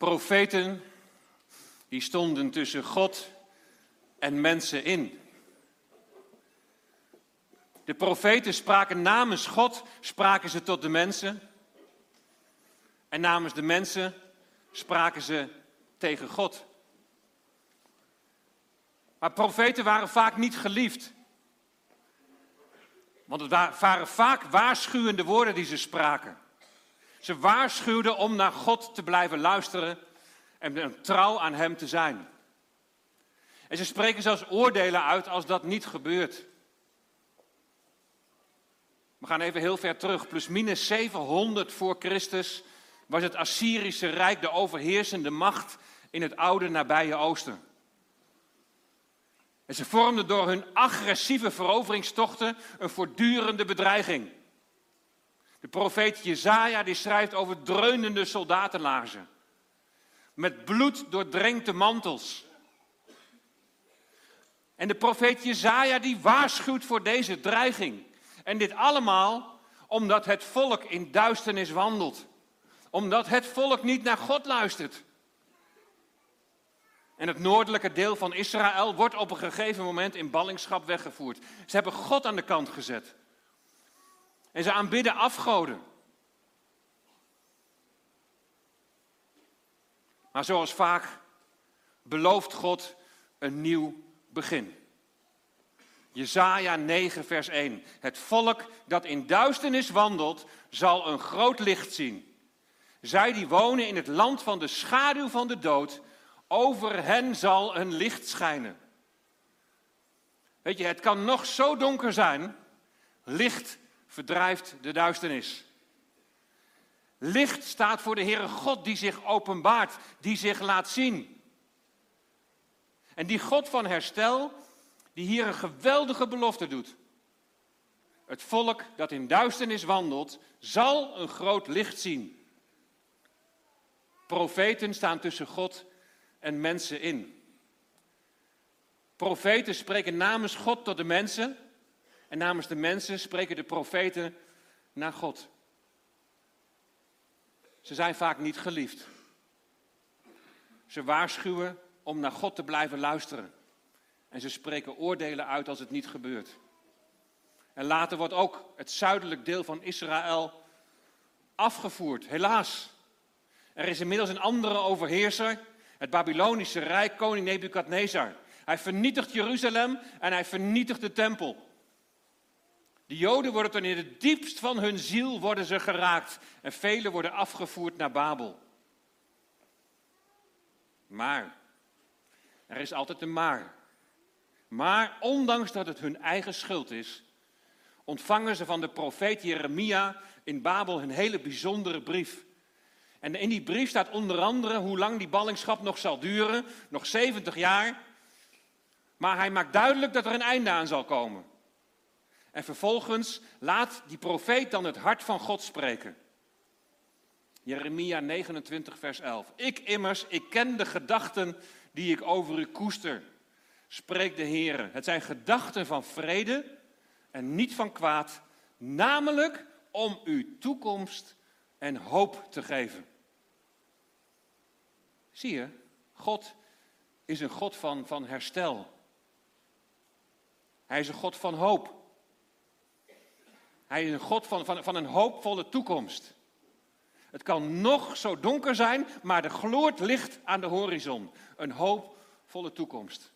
Profeten, die stonden tussen God en mensen in. De profeten spraken namens God, spraken ze tot de mensen. En namens de mensen spraken ze tegen God. Maar profeten waren vaak niet geliefd. Want het waren vaak waarschuwende woorden die ze spraken. Ze waarschuwden om naar God te blijven luisteren en trouw aan Hem te zijn. En ze spreken zelfs oordelen uit als dat niet gebeurt. We gaan even heel ver terug. Plus minus 700 voor Christus was het Assyrische Rijk de overheersende macht in het oude nabije Oosten. En ze vormden door hun agressieve veroveringstochten een voortdurende bedreiging. De profeet Jezaja die schrijft over dreunende soldatenlaarzen. Met bloed doordrenkte mantels. En de profeet Jezaja die waarschuwt voor deze dreiging. En dit allemaal omdat het volk in duisternis wandelt. Omdat het volk niet naar God luistert. En het noordelijke deel van Israël wordt op een gegeven moment in ballingschap weggevoerd. Ze hebben God aan de kant gezet. En ze aanbidden afgoden. Maar zoals vaak belooft God een nieuw begin. Jesaja 9, vers 1. Het volk dat in duisternis wandelt, zal een groot licht zien. Zij die wonen in het land van de schaduw van de dood, over hen zal een licht schijnen. Weet je, het kan nog zo donker zijn, licht verdrijft de duisternis. Licht staat voor de Heere God die zich openbaart, die zich laat zien. En die God van herstel, die hier een geweldige belofte doet. Het volk dat in duisternis wandelt, zal een groot licht zien. Profeten staan tussen God en mensen in. Profeten spreken namens God tot de mensen en namens de mensen spreken de profeten naar God. Ze zijn vaak niet geliefd. Ze waarschuwen om naar God te blijven luisteren. En ze spreken oordelen uit als het niet gebeurt. En later wordt ook het zuidelijk deel van Israël afgevoerd, helaas. Er is inmiddels een andere overheerser, het Babylonische Rijk, koning Nebukadnezar. Hij vernietigt Jeruzalem en hij vernietigt de tempel. De Joden worden dan in het diepst van hun ziel worden ze geraakt en velen worden afgevoerd naar Babel. Maar, er is altijd een maar. Maar ondanks dat het hun eigen schuld is, ontvangen ze van de profeet Jeremia in Babel een hele bijzondere brief. En in die brief staat onder andere hoe lang die ballingschap nog zal duren, nog 70 jaar. Maar hij maakt duidelijk dat er een einde aan zal komen. En vervolgens laat die profeet dan het hart van God spreken. Jeremia 29, vers 11. Ik immers, ik ken de gedachten die ik over u koester, spreekt de Heer. Het zijn gedachten van vrede en niet van kwaad, namelijk om u toekomst en hoop te geven. Zie je, God is een God van, van herstel. Hij is een God van hoop. Hij is een God van, van, van een hoopvolle toekomst. Het kan nog zo donker zijn, maar er gloort licht aan de horizon. Een hoopvolle toekomst.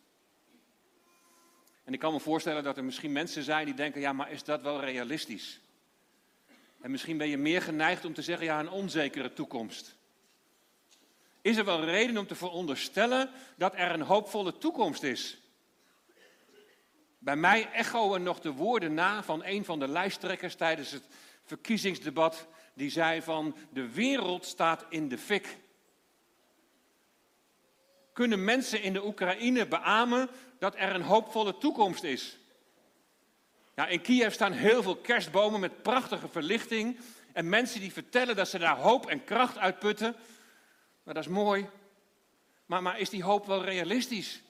En ik kan me voorstellen dat er misschien mensen zijn die denken, ja, maar is dat wel realistisch? En misschien ben je meer geneigd om te zeggen, ja, een onzekere toekomst. Is er wel reden om te veronderstellen dat er een hoopvolle toekomst is? Bij mij echoen nog de woorden na van een van de lijsttrekkers tijdens het verkiezingsdebat. Die zei van de wereld staat in de fik. Kunnen mensen in de Oekraïne beamen dat er een hoopvolle toekomst is? Ja, in Kiev staan heel veel kerstbomen met prachtige verlichting. En mensen die vertellen dat ze daar hoop en kracht uitputten. Maar dat is mooi. Maar, maar is die hoop wel realistisch?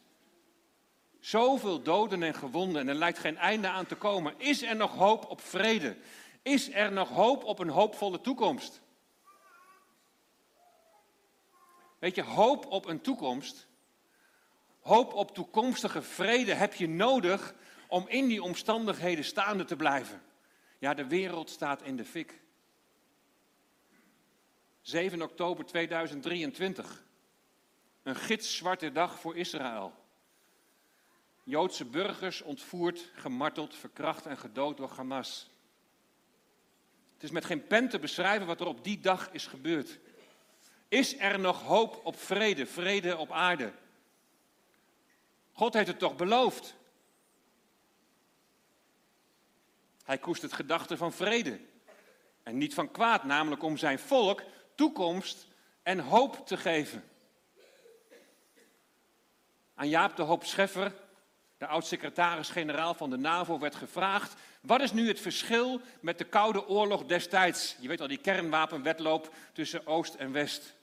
Zoveel doden en gewonden en er lijkt geen einde aan te komen. Is er nog hoop op vrede? Is er nog hoop op een hoopvolle toekomst? Weet je, hoop op een toekomst, hoop op toekomstige vrede heb je nodig om in die omstandigheden staande te blijven. Ja, de wereld staat in de fik. 7 oktober 2023. Een gitzwarte dag voor Israël. Joodse burgers ontvoerd, gemarteld, verkracht en gedood door Hamas. Het is met geen pen te beschrijven wat er op die dag is gebeurd. Is er nog hoop op vrede, vrede op aarde? God heeft het toch beloofd? Hij koestert gedachten van vrede en niet van kwaad, namelijk om zijn volk toekomst en hoop te geven. Aan Jaap de Hoop Scheffer, de oud-secretaris-generaal van de NAVO, werd gevraagd: wat is nu het verschil met de Koude Oorlog destijds? Je weet al, die kernwapenwetloop tussen Oost en West.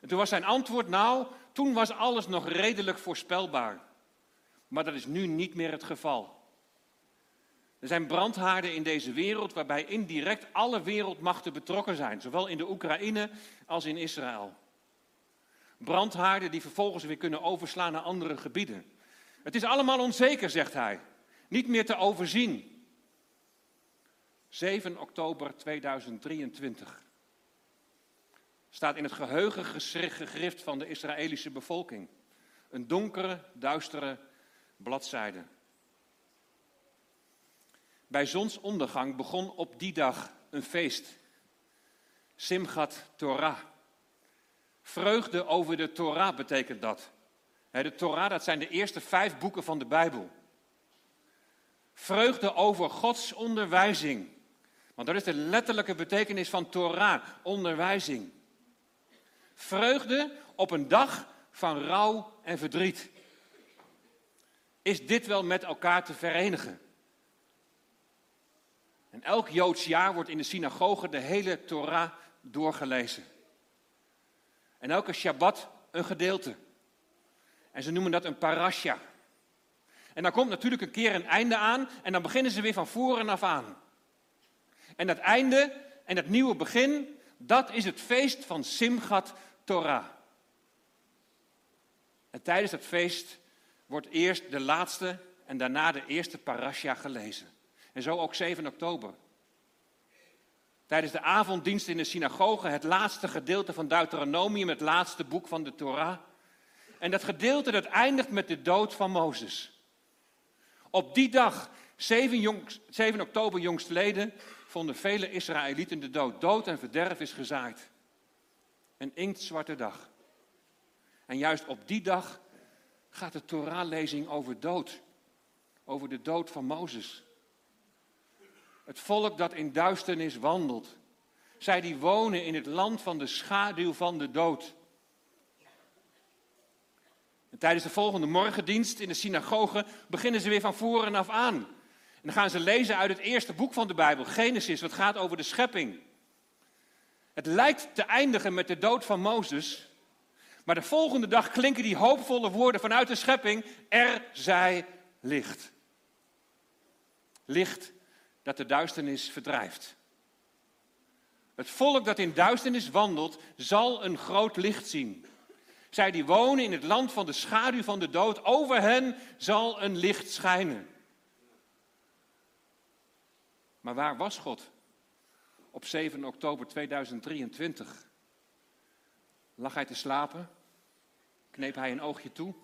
En toen was zijn antwoord: nou, toen was alles nog redelijk voorspelbaar. Maar dat is nu niet meer het geval. Er zijn brandhaarden in deze wereld waarbij indirect alle wereldmachten betrokken zijn, zowel in de Oekraïne als in Israël. Brandhaarden die vervolgens weer kunnen overslaan naar andere gebieden. Het is allemaal onzeker, zegt hij. Niet meer te overzien. 7 oktober 2023 staat in het geheugen gegrift van de Israëlische bevolking. Een donkere, duistere bladzijde. Bij zonsondergang begon op die dag een feest. Simchat Torah. Vreugde over de Torah betekent dat. De Torah, dat zijn de eerste vijf boeken van de Bijbel. Vreugde over Gods onderwijzing. Want dat is de letterlijke betekenis van Torah, onderwijzing. Vreugde op een dag van rouw en verdriet. Is dit wel met elkaar te verenigen? En elk Joods jaar wordt in de synagoge de hele Torah doorgelezen. En elke Shabbat een gedeelte. En ze noemen dat een parasha. En dan komt natuurlijk een keer een einde aan en dan beginnen ze weer van voren af aan. En dat einde en het nieuwe begin, dat is het feest van Simchat Torah. En tijdens dat feest wordt eerst de laatste en daarna de eerste parasha gelezen. En zo ook 7 oktober. Tijdens de avonddienst in de synagoge het laatste gedeelte van Deuteronomium, het laatste boek van de Torah. En dat gedeelte dat eindigt met de dood van Mozes. Op die dag, 7, 7 oktober jongstleden, vonden vele Israëlieten de dood. Dood en verderf is gezaaid. Een inktzwarte dag. En juist op die dag gaat de Torahlezing over dood. Over de dood van Mozes. Het volk dat in duisternis wandelt. Zij die wonen in het land van de schaduw van de dood. En tijdens de volgende morgendienst in de synagoge beginnen ze weer van voren af aan. En dan gaan ze lezen uit het eerste boek van de Bijbel, Genesis, wat gaat over de schepping. Het lijkt te eindigen met de dood van Mozes, maar de volgende dag klinken die hoopvolle woorden vanuit de schepping: Er zij licht. Licht dat de duisternis verdrijft. Het volk dat in duisternis wandelt, zal een groot licht zien. Zij die wonen in het land van de schaduw van de dood, over hen zal een licht schijnen. Maar waar was God op 7 oktober 2023? Lag hij te slapen? Kneep hij een oogje toe?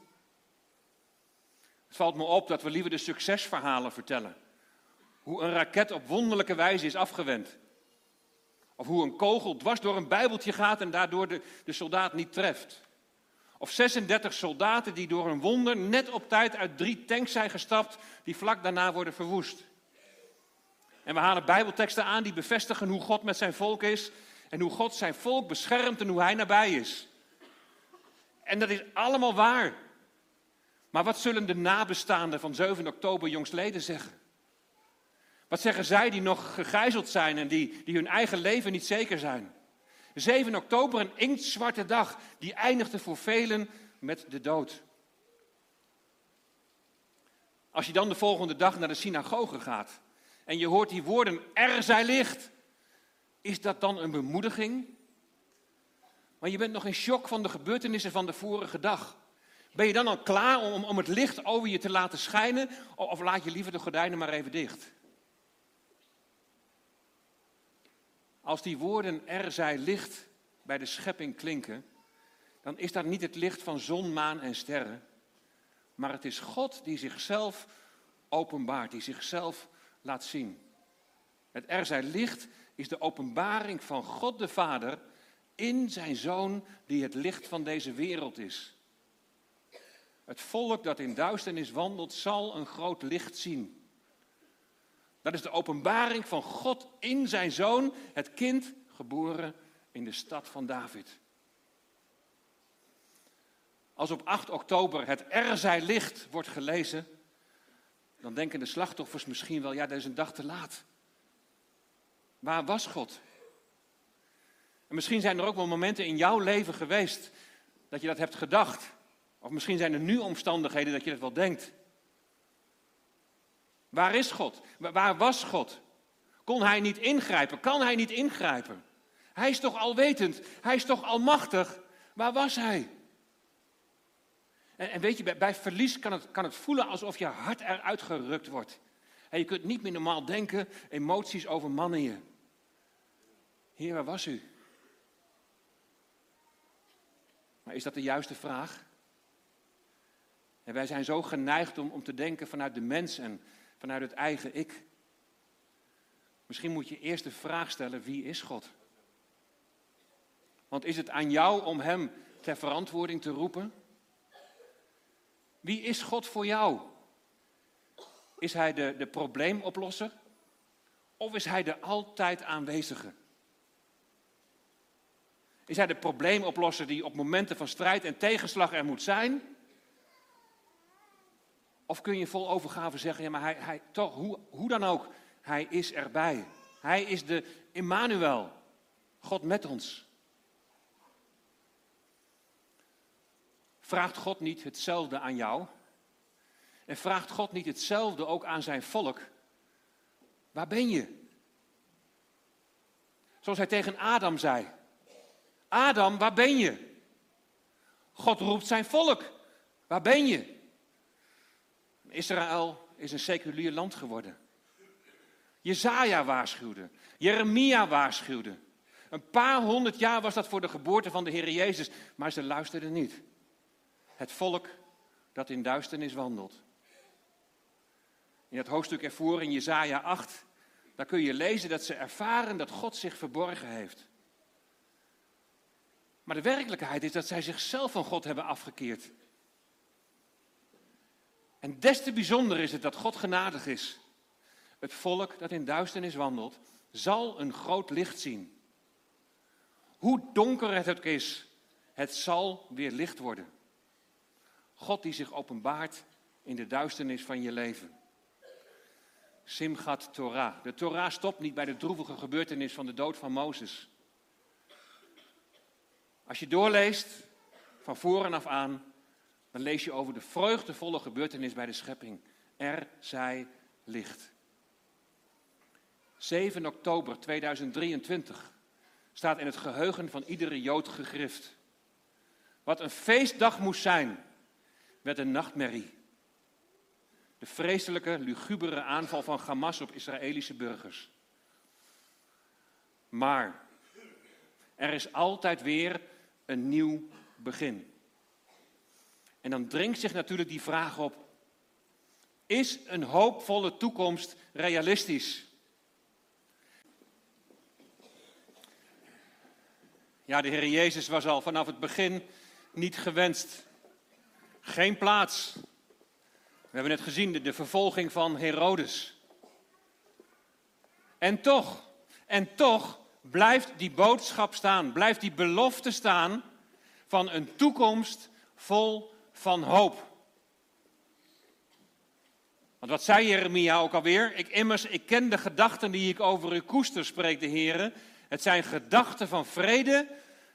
Het valt me op dat we liever de succesverhalen vertellen. Hoe een raket op wonderlijke wijze is afgewend. Of hoe een kogel dwars door een bijbeltje gaat en daardoor de, de soldaat niet treft. Of 36 soldaten die door een wonder net op tijd uit drie tanks zijn gestapt, die vlak daarna worden verwoest. En we halen bijbelteksten aan die bevestigen hoe God met zijn volk is en hoe God zijn volk beschermt en hoe hij nabij is. En dat is allemaal waar. Maar wat zullen de nabestaanden van 7 oktober jongstleden zeggen? Wat zeggen zij die nog gegijzeld zijn en die, die hun eigen leven niet zeker zijn? 7 oktober, een inktzwarte dag, die eindigde voor velen met de dood. Als je dan de volgende dag naar de synagoge gaat en je hoort die woorden, er zij licht, is dat dan een bemoediging? Maar je bent nog in shock van de gebeurtenissen van de vorige dag. Ben je dan al klaar om, om het licht over je te laten schijnen? Of laat je liever de gordijnen maar even dicht? Als die woorden er zij licht bij de schepping klinken, dan is dat niet het licht van zon, maan en sterren, maar het is God die zichzelf openbaart, die zichzelf laat zien. Het er zij licht is de openbaring van God de Vader in zijn Zoon die het licht van deze wereld is. Het volk dat in duisternis wandelt zal een groot licht zien. Dat is de openbaring van God in zijn Zoon, het kind geboren in de stad van David. Als op 8 oktober het Er zij licht wordt gelezen, dan denken de slachtoffers misschien wel, ja, dat is een dag te laat. Waar was God? En misschien zijn er ook wel momenten in jouw leven geweest dat je dat hebt gedacht. Of misschien zijn er nu omstandigheden dat je dat wel denkt. Waar is God? Waar was God? Kon hij niet ingrijpen? Kan hij niet ingrijpen? Hij is toch alwetend? Hij is toch almachtig? Waar was hij? En, en weet je, bij, verlies kan het, kan het voelen alsof je hart eruit gerukt wordt. En je kunt niet meer normaal denken, emoties overmannen je. Heer, waar was u? Maar is dat de juiste vraag? En wij zijn zo geneigd om, om te denken vanuit de mens en vanuit het eigen ik. Misschien moet je eerst de vraag stellen: wie is God? Want is het aan jou om Hem ter verantwoording te roepen? Wie is God voor jou? Is Hij de, de probleemoplosser? Of is Hij de altijd aanwezige? Is Hij de probleemoplosser die op momenten van strijd en tegenslag er moet zijn? Of kun je vol overgave zeggen, ja maar hij, hij toch, hoe, hoe dan ook, Hij is erbij. Hij is de Immanuel, God met ons. Vraagt God niet hetzelfde aan jou? En vraagt God niet hetzelfde ook aan zijn volk? Waar ben je? Zoals hij tegen Adam zei. Adam, waar ben je? God roept zijn volk. Waar ben je? Israël is een seculier land geworden. Jezaja waarschuwde. Jeremia waarschuwde. Een paar honderd jaar was dat voor de geboorte van de Heer Jezus, maar ze luisterden niet. Het volk dat in duisternis wandelt. In het hoofdstuk ervoor in Jezaja 8, daar kun je lezen dat ze ervaren dat God zich verborgen heeft. Maar de werkelijkheid is dat zij zichzelf van God hebben afgekeerd. En des te bijzonder is het dat God genadig is. Het volk dat in duisternis wandelt, zal een groot licht zien. Hoe donker het ook is, het zal weer licht worden. God die zich openbaart in de duisternis van je leven. Simchat Torah. De Torah stopt niet bij de droevige gebeurtenis van de dood van Mozes. Als je doorleest, van voren af aan, dan lees je over de vreugdevolle gebeurtenis bij de schepping. Er zij licht. 7 oktober 2023 staat in het geheugen van iedere Jood gegrift. Wat een feestdag moest zijn, werd een nachtmerrie. De vreselijke, lugubere aanval van Hamas op Israëlische burgers. Maar er is altijd weer een nieuw begin. En dan dringt zich natuurlijk die vraag op: is een hoopvolle toekomst realistisch? Ja, de Heer Jezus was al vanaf het begin niet gewenst. Geen plaats. We hebben net gezien de, de vervolging van Herodes. En toch, en toch blijft die boodschap staan, blijft die belofte staan van een toekomst vol van hoop. Want wat zei Jeremia ook alweer? Ik immers, ik ken de gedachten die ik over u koester, spreekt de Heer. Het zijn gedachten van vrede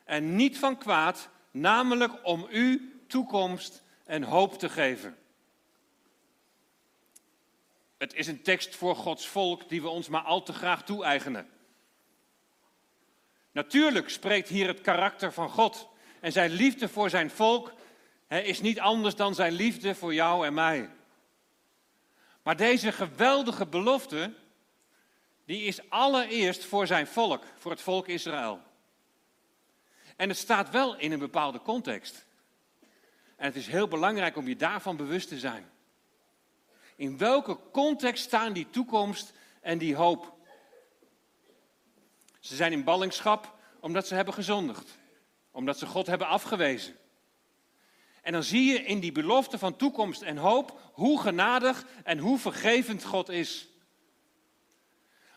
en niet van kwaad, namelijk om u toekomst en hoop te geven. Het is een tekst voor Gods volk die we ons maar al te graag toe-eigenen. Natuurlijk spreekt hier het karakter van God. En zijn liefde voor zijn volk is niet anders dan zijn liefde voor jou en mij. Maar deze geweldige belofte, die is allereerst voor zijn volk, voor het volk Israël. En het staat wel in een bepaalde context. En het is heel belangrijk om je daarvan bewust te zijn. In welke context staan die toekomst en die hoop? Ze zijn in ballingschap omdat ze hebben gezondigd, omdat ze God hebben afgewezen. En dan zie je in die belofte van toekomst en hoop hoe genadig en hoe vergevend God is.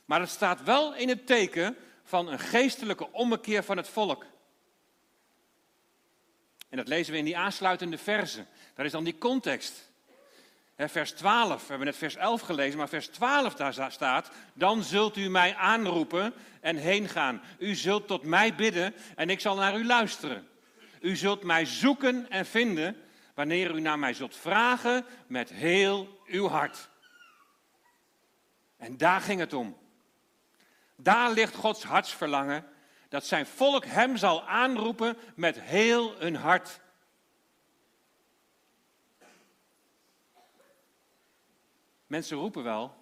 Maar het staat wel in het teken van een geestelijke ommekeer van het volk. En dat lezen we in die aansluitende versen. Dat is dan die context. vers 12, we hebben net vers 11 gelezen, maar vers 12 daar staat, dan zult u mij aanroepen en heen gaan. U zult tot mij bidden en ik zal naar u luisteren. U zult mij zoeken en vinden wanneer u naar mij zult vragen met heel uw hart. En daar ging het om. Daar ligt Gods hartsverlangen dat zijn volk hem zal aanroepen met heel hun hart. Mensen roepen wel,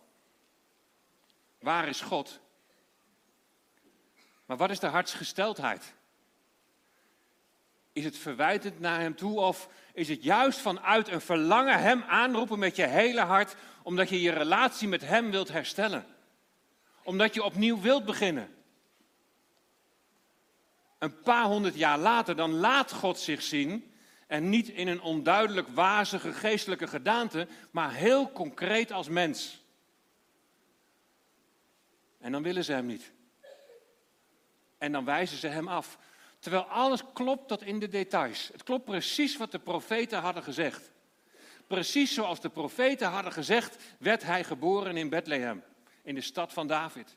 waar is God? Maar wat is de hartsgesteldheid? Is het verwijtend naar hem toe of is het juist vanuit een verlangen hem aanroepen met je hele hart, omdat je je relatie met hem wilt herstellen? Omdat je opnieuw wilt beginnen? Een paar honderd jaar later, dan laat God zich zien. En niet in een onduidelijk wazige geestelijke gedaante, maar heel concreet als mens. En dan willen ze hem niet. En dan wijzen ze hem af. Terwijl alles klopt tot in de details. Het klopt precies wat de profeten hadden gezegd. Precies zoals de profeten hadden gezegd, werd hij geboren in Bethlehem, in de stad van David.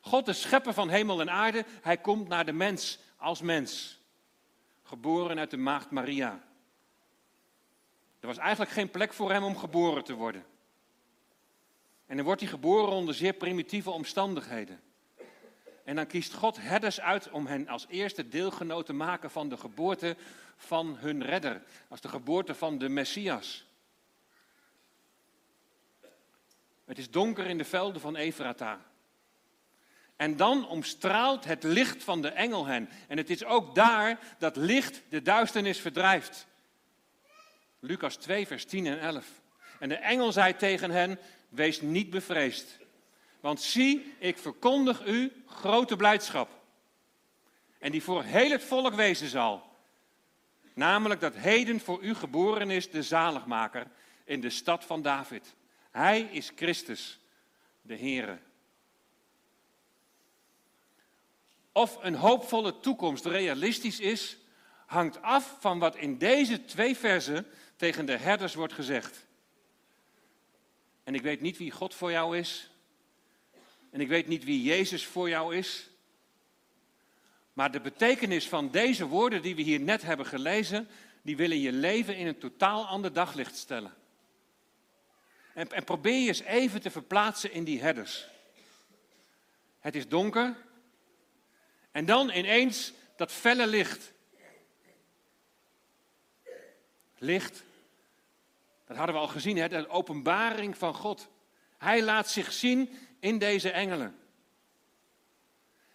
God, de schepper van hemel en aarde, hij komt naar de mens als mens. Geboren uit de maagd Maria. Er was eigenlijk geen plek voor hem om geboren te worden. En dan wordt hij geboren onder zeer primitieve omstandigheden. En dan kiest God herders uit om hen als eerste deelgenoot te maken van de geboorte van hun redder. Als de geboorte van de Messias. Het is donker in de velden van Efrata. En dan omstraalt het licht van de engel hen. En het is ook daar dat licht de duisternis verdrijft. Lucas 2, vers 10 en 11. En de engel zei tegen hen: Wees niet bevreesd. Want zie, ik verkondig u grote blijdschap. En die voor heel het volk wezen zal. Namelijk dat heden voor u geboren is de zaligmaker in de stad van David. Hij is Christus, de Heere. Of een hoopvolle toekomst realistisch is, hangt af van wat in deze twee versen tegen de herders wordt gezegd. En ik weet niet wie God voor jou is. En ik weet niet wie Jezus voor jou is. Maar de betekenis van deze woorden die we hier net hebben gelezen, die willen je leven in een totaal ander daglicht stellen. En, en probeer je eens even te verplaatsen in die herders. Het is donker, en dan ineens dat felle licht. Licht, dat hadden we al gezien, hè? de openbaring van God. Hij laat zich zien in deze engelen.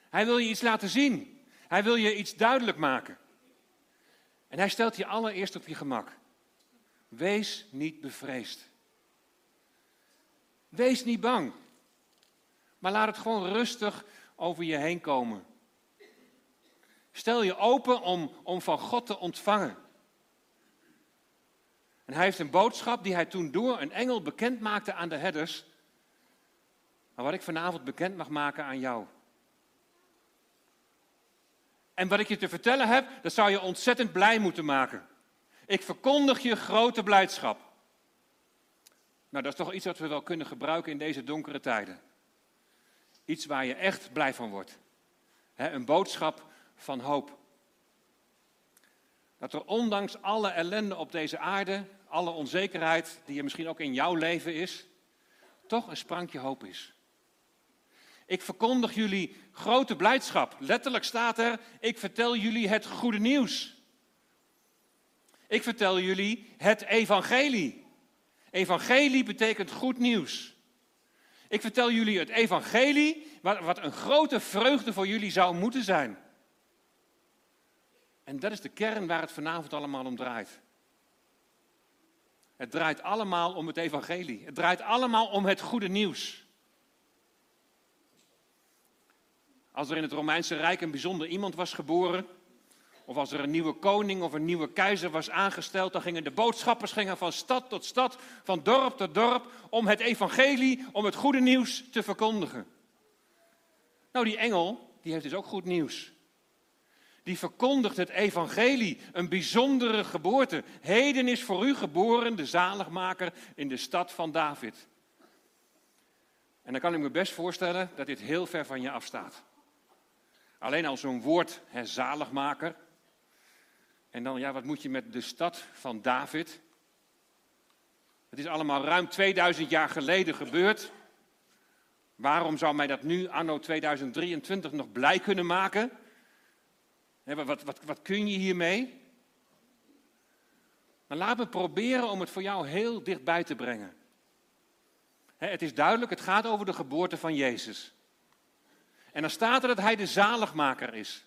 Hij wil je iets laten zien. Hij wil je iets duidelijk maken. En hij stelt je allereerst op je gemak. Wees niet bevreesd. Wees niet bang. Maar laat het gewoon rustig over je heen komen. Stel je open om, om van God te ontvangen. En hij heeft een boodschap die hij toen door een engel bekend maakte aan de herders. Maar wat ik vanavond bekend mag maken aan jou. En wat ik je te vertellen heb, dat zou je ontzettend blij moeten maken. Ik verkondig je grote blijdschap. Nou, dat is toch iets wat we wel kunnen gebruiken in deze donkere tijden. Iets waar je echt blij van wordt. een boodschap van hoop. Dat er ondanks alle ellende op deze aarde, alle onzekerheid die er misschien ook in jouw leven is, toch een sprankje hoop is. Ik verkondig jullie grote blijdschap. Letterlijk staat er, ik vertel jullie het goede nieuws. Ik vertel jullie het evangelie. Evangelie betekent goed nieuws. Ik vertel jullie het evangelie, wat, een grote vreugde voor jullie zou moeten zijn. En dat is de kern waar het vanavond allemaal om draait. Het draait allemaal om het evangelie. Het draait allemaal om het goede nieuws. Als er in het Romeinse Rijk een bijzonder iemand was geboren, of als er een nieuwe koning of een nieuwe keizer was aangesteld, dan gingen de boodschappers gingen van stad tot stad, van dorp tot dorp, om het evangelie, om het goede nieuws te verkondigen. Nou, die engel, die heeft dus ook goed nieuws. Die verkondigt het evangelie, een bijzondere geboorte. Heden is voor u geboren de zaligmaker in de stad van David. En dan kan ik me best voorstellen dat dit heel ver van je afstaat. Alleen al zo'n woord, hè, zaligmaker. En dan, ja, wat moet je met de stad van David? Het is allemaal ruim 2000 jaar geleden gebeurd. Waarom zou mij dat nu, anno 2023, nog blij kunnen maken? Wat, wat, wat kun je hiermee? Maar laat me proberen om het voor jou heel dichtbij te brengen. Het is duidelijk, het gaat over de geboorte van Jezus. En dan staat er dat hij de zaligmaker is.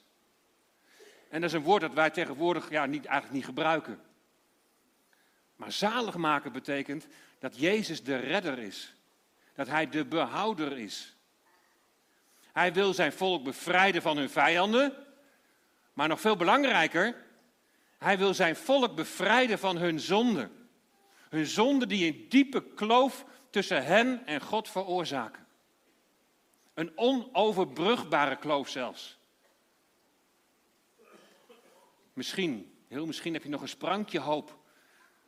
En dat is een woord dat wij tegenwoordig ja, niet, eigenlijk niet gebruiken. Maar zaligmaker betekent dat Jezus de redder is. Dat hij de behouder is. Hij wil zijn volk bevrijden van hun vijanden. Maar nog veel belangrijker, hij wil zijn volk bevrijden van hun zonde. Hun zonde die een diepe kloof tussen hen en God veroorzaken. Een onoverbrugbare kloof zelfs. Misschien, heel misschien heb je nog een sprankje hoop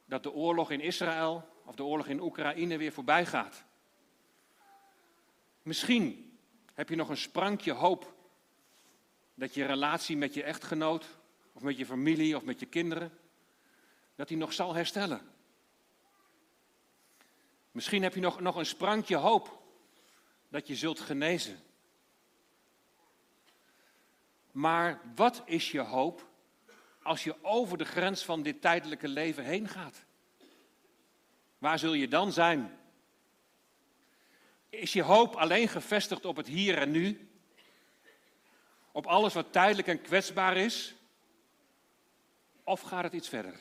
dat de oorlog in Israël of de oorlog in Oekraïne weer voorbij gaat. Misschien heb je nog een sprankje hoop dat je relatie met je echtgenoot of met je familie of met je kinderen, dat die nog zal herstellen. Misschien heb je nog, nog een sprankje hoop dat je zult genezen. Maar wat is je hoop als je over de grens van dit tijdelijke leven heen gaat? Waar zul je dan zijn? Is je hoop alleen gevestigd op het hier en nu? Op alles wat tijdelijk en kwetsbaar is? Of gaat het iets verder?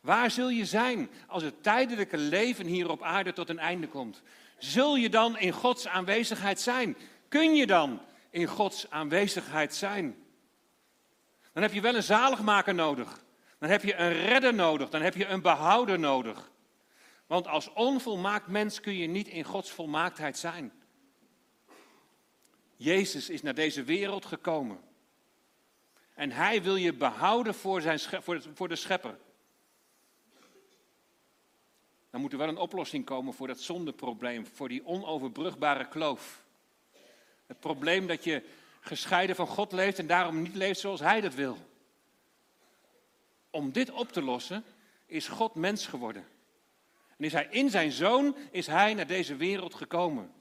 Waar zul je zijn als het tijdelijke leven hier op aarde tot een einde komt? Zul je dan in Gods aanwezigheid zijn? Kun je dan in Gods aanwezigheid zijn? Dan heb je wel een zaligmaker nodig. Dan heb je een redder nodig. Dan heb je een behouder nodig. Want als onvolmaakt mens kun je niet in Gods volmaaktheid zijn. Jezus is naar deze wereld gekomen. En hij wil je behouden voor, zijn, voor de schepper. Dan moet er wel een oplossing komen voor dat zondeprobleem, voor die onoverbrugbare kloof. Het probleem dat je gescheiden van God leeft en daarom niet leeft zoals Hij dat wil. Om dit op te lossen is God mens geworden. En is Hij in zijn Zoon, is Hij naar deze wereld gekomen.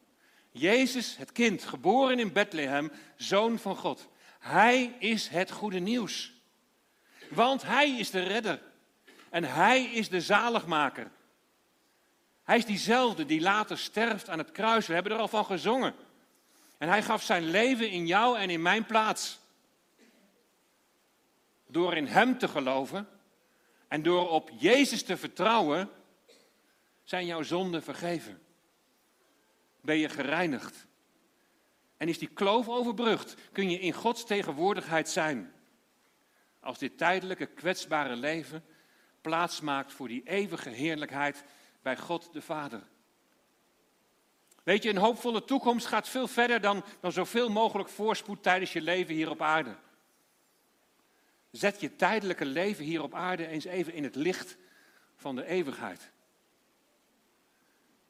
Jezus, het kind, geboren in Bethlehem, Zoon van God. Hij is het goede nieuws. Want Hij is de redder. En Hij is de zaligmaker. Hij is diezelfde die later sterft aan het kruis. We hebben er al van gezongen. En hij gaf zijn leven in jou en in mijn plaats. Door in Hem te geloven en door op Jezus te vertrouwen, zijn jouw zonden vergeven. Ben je gereinigd. En is die kloof overbrugd, kun je in Gods tegenwoordigheid zijn. Als dit tijdelijke kwetsbare leven plaats maakt voor die eeuwige heerlijkheid bij God de Vader. Weet je, een hoopvolle toekomst gaat veel verder dan, dan zoveel mogelijk voorspoed tijdens je leven hier op aarde. Zet je tijdelijke leven hier op aarde eens even in het licht van de eeuwigheid.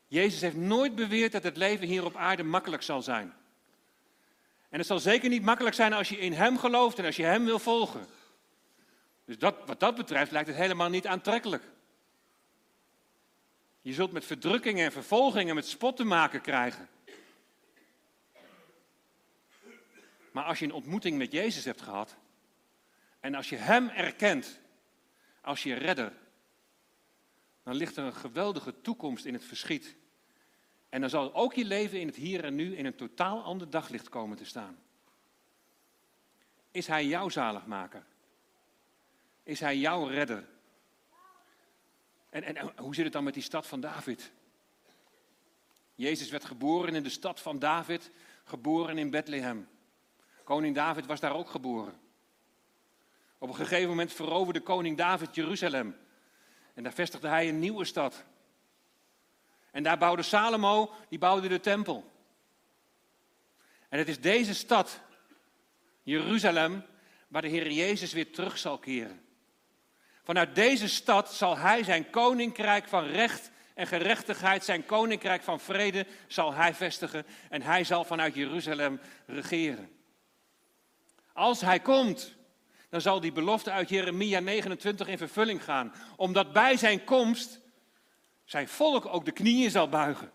Jezus heeft nooit beweerd dat het leven hier op aarde makkelijk zal zijn. En het zal zeker niet makkelijk zijn als je in Hem gelooft en als je Hem wil volgen. Dus dat, wat dat betreft lijkt het helemaal niet aantrekkelijk. Je zult met verdrukkingen en vervolgingen, met spot te maken krijgen. Maar als je een ontmoeting met Jezus hebt gehad, en als je Hem erkent als je redder, dan ligt er een geweldige toekomst in het verschiet. En dan zal ook je leven in het hier en nu in een totaal ander daglicht komen te staan. Is Hij jouw zaligmaker? Is Hij jouw redder? En, en, hoe zit het dan met die stad van David? Jezus werd geboren in de stad van David, geboren in Bethlehem. Koning David was daar ook geboren. Op een gegeven moment veroverde koning David Jeruzalem. En daar vestigde hij een nieuwe stad. En daar bouwde Salomo, die bouwde de tempel. En het is deze stad, Jeruzalem, waar de Heer Jezus weer terug zal keren. Vanuit deze stad zal hij zijn koninkrijk van recht en gerechtigheid, zijn koninkrijk van vrede, zal hij vestigen. En hij zal vanuit Jeruzalem regeren. Als hij komt, dan zal die belofte uit Jeremia 29 in vervulling gaan. Omdat bij zijn komst zijn volk ook de knieën zal buigen.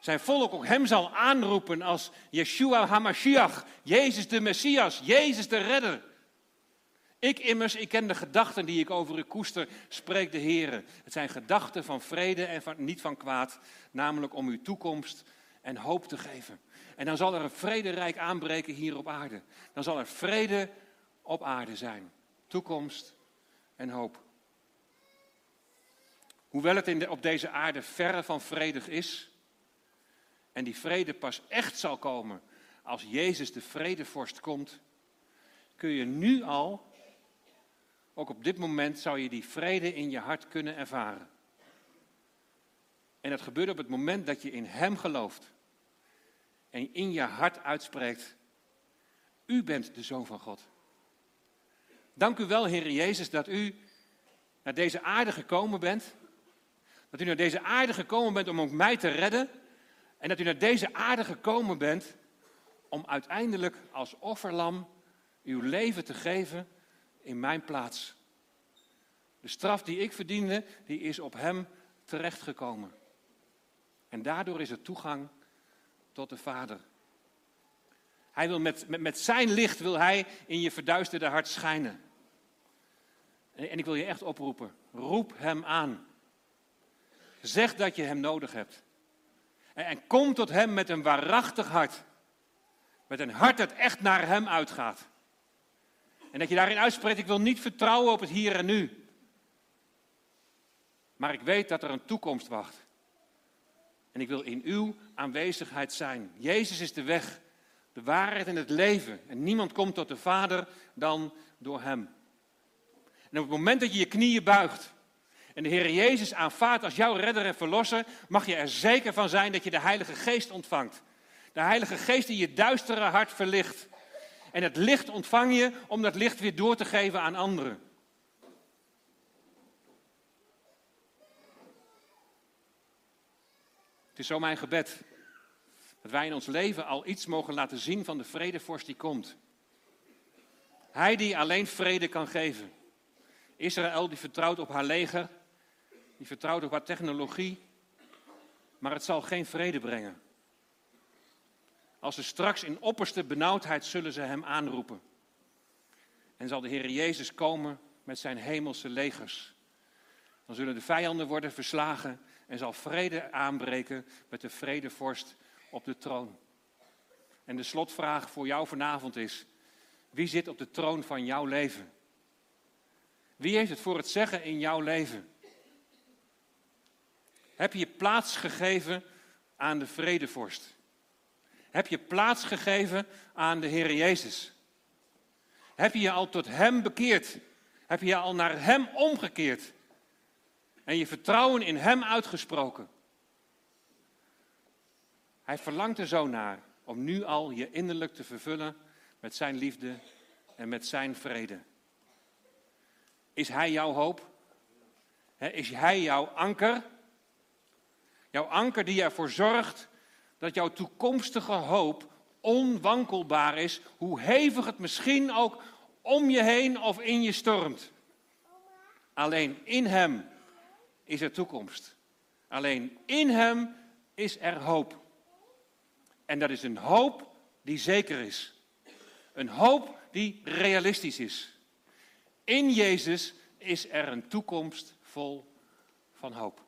Zijn volk ook hem zal aanroepen als Yeshua HaMashiach, Jezus de Messias, Jezus de Redder. Ik immers, ik ken de gedachten die ik over u koester, spreekt de Heer. Het zijn gedachten van vrede en van, niet van kwaad, namelijk om uw toekomst en hoop te geven. En dan zal er een vrederijk aanbreken hier op aarde. Dan zal er vrede op aarde zijn. Toekomst en hoop. Hoewel het in op deze aarde verre van vredig is, en die vrede pas echt zal komen als Jezus de vredevorst komt, kun je nu al, ook op dit moment, zou je die vrede in je hart kunnen ervaren. En dat gebeurt op het moment dat je in Hem gelooft en in je hart uitspreekt, U bent de Zoon van God. Dank u wel, Heer Jezus, dat u naar deze aarde gekomen bent. Dat u naar deze aarde gekomen bent om ook mij te redden. En dat u naar deze aarde gekomen bent om uiteindelijk als offerlam uw leven te geven in mijn plaats. De straf die ik verdiende, die is op hem terechtgekomen. En daardoor is er toegang tot de Vader. Hij wil met, met, met zijn licht wil hij in je verduisterde hart schijnen. En, en ik wil je echt oproepen. Roep hem aan. Zeg dat je hem nodig hebt. En, en kom tot hem met een waarachtig hart. Met een hart dat echt naar hem uitgaat. En dat je daarin uitspreekt, ik wil niet vertrouwen op het hier en nu. Maar ik weet dat er een toekomst wacht. En ik wil in uw aanwezigheid zijn. Jezus is de weg, de waarheid en het leven. En niemand komt tot de Vader dan door Hem. En op het moment dat je je knieën buigt en de Heer Jezus aanvaardt als jouw redder en verlosser, mag je er zeker van zijn dat je de Heilige Geest ontvangt. De Heilige Geest die je duistere hart verlicht. En het licht ontvang je om dat licht weer door te geven aan anderen. Het is zo mijn gebed dat wij in ons leven al iets mogen laten zien van de vredevorst die komt. Hij die alleen vrede kan geven. Israël die vertrouwt op haar leger, die vertrouwt op haar technologie, maar het zal geen vrede brengen. Als ze straks in opperste benauwdheid zullen ze hem aanroepen. En zal de Heer Jezus komen met zijn hemelse legers. Dan zullen de vijanden worden verslagen en zal vrede aanbreken met de vredevorst op de troon. En de slotvraag voor jou vanavond is: wie zit op de troon van jouw leven? Wie heeft het voor het zeggen in jouw leven? Heb je plaats gegeven aan de vredevorst? Heb je plaats gegeven aan de Heer Jezus? Heb je je al tot Hem bekeerd? Heb je je al naar Hem omgekeerd? En je vertrouwen in Hem uitgesproken? Hij verlangt er zo naar om nu al je innerlijk te vervullen met Zijn liefde en met Zijn vrede. Is Hij jouw hoop? Is Hij jouw anker? Jouw anker die ervoor zorgt dat jouw toekomstige hoop onwankelbaar is, hoe hevig het misschien ook om je heen of in je stormt. Alleen in Hem is er toekomst. Alleen in Hem is er hoop. En dat is een hoop die zeker is. Een hoop die realistisch is. In Jezus is er een toekomst vol van hoop.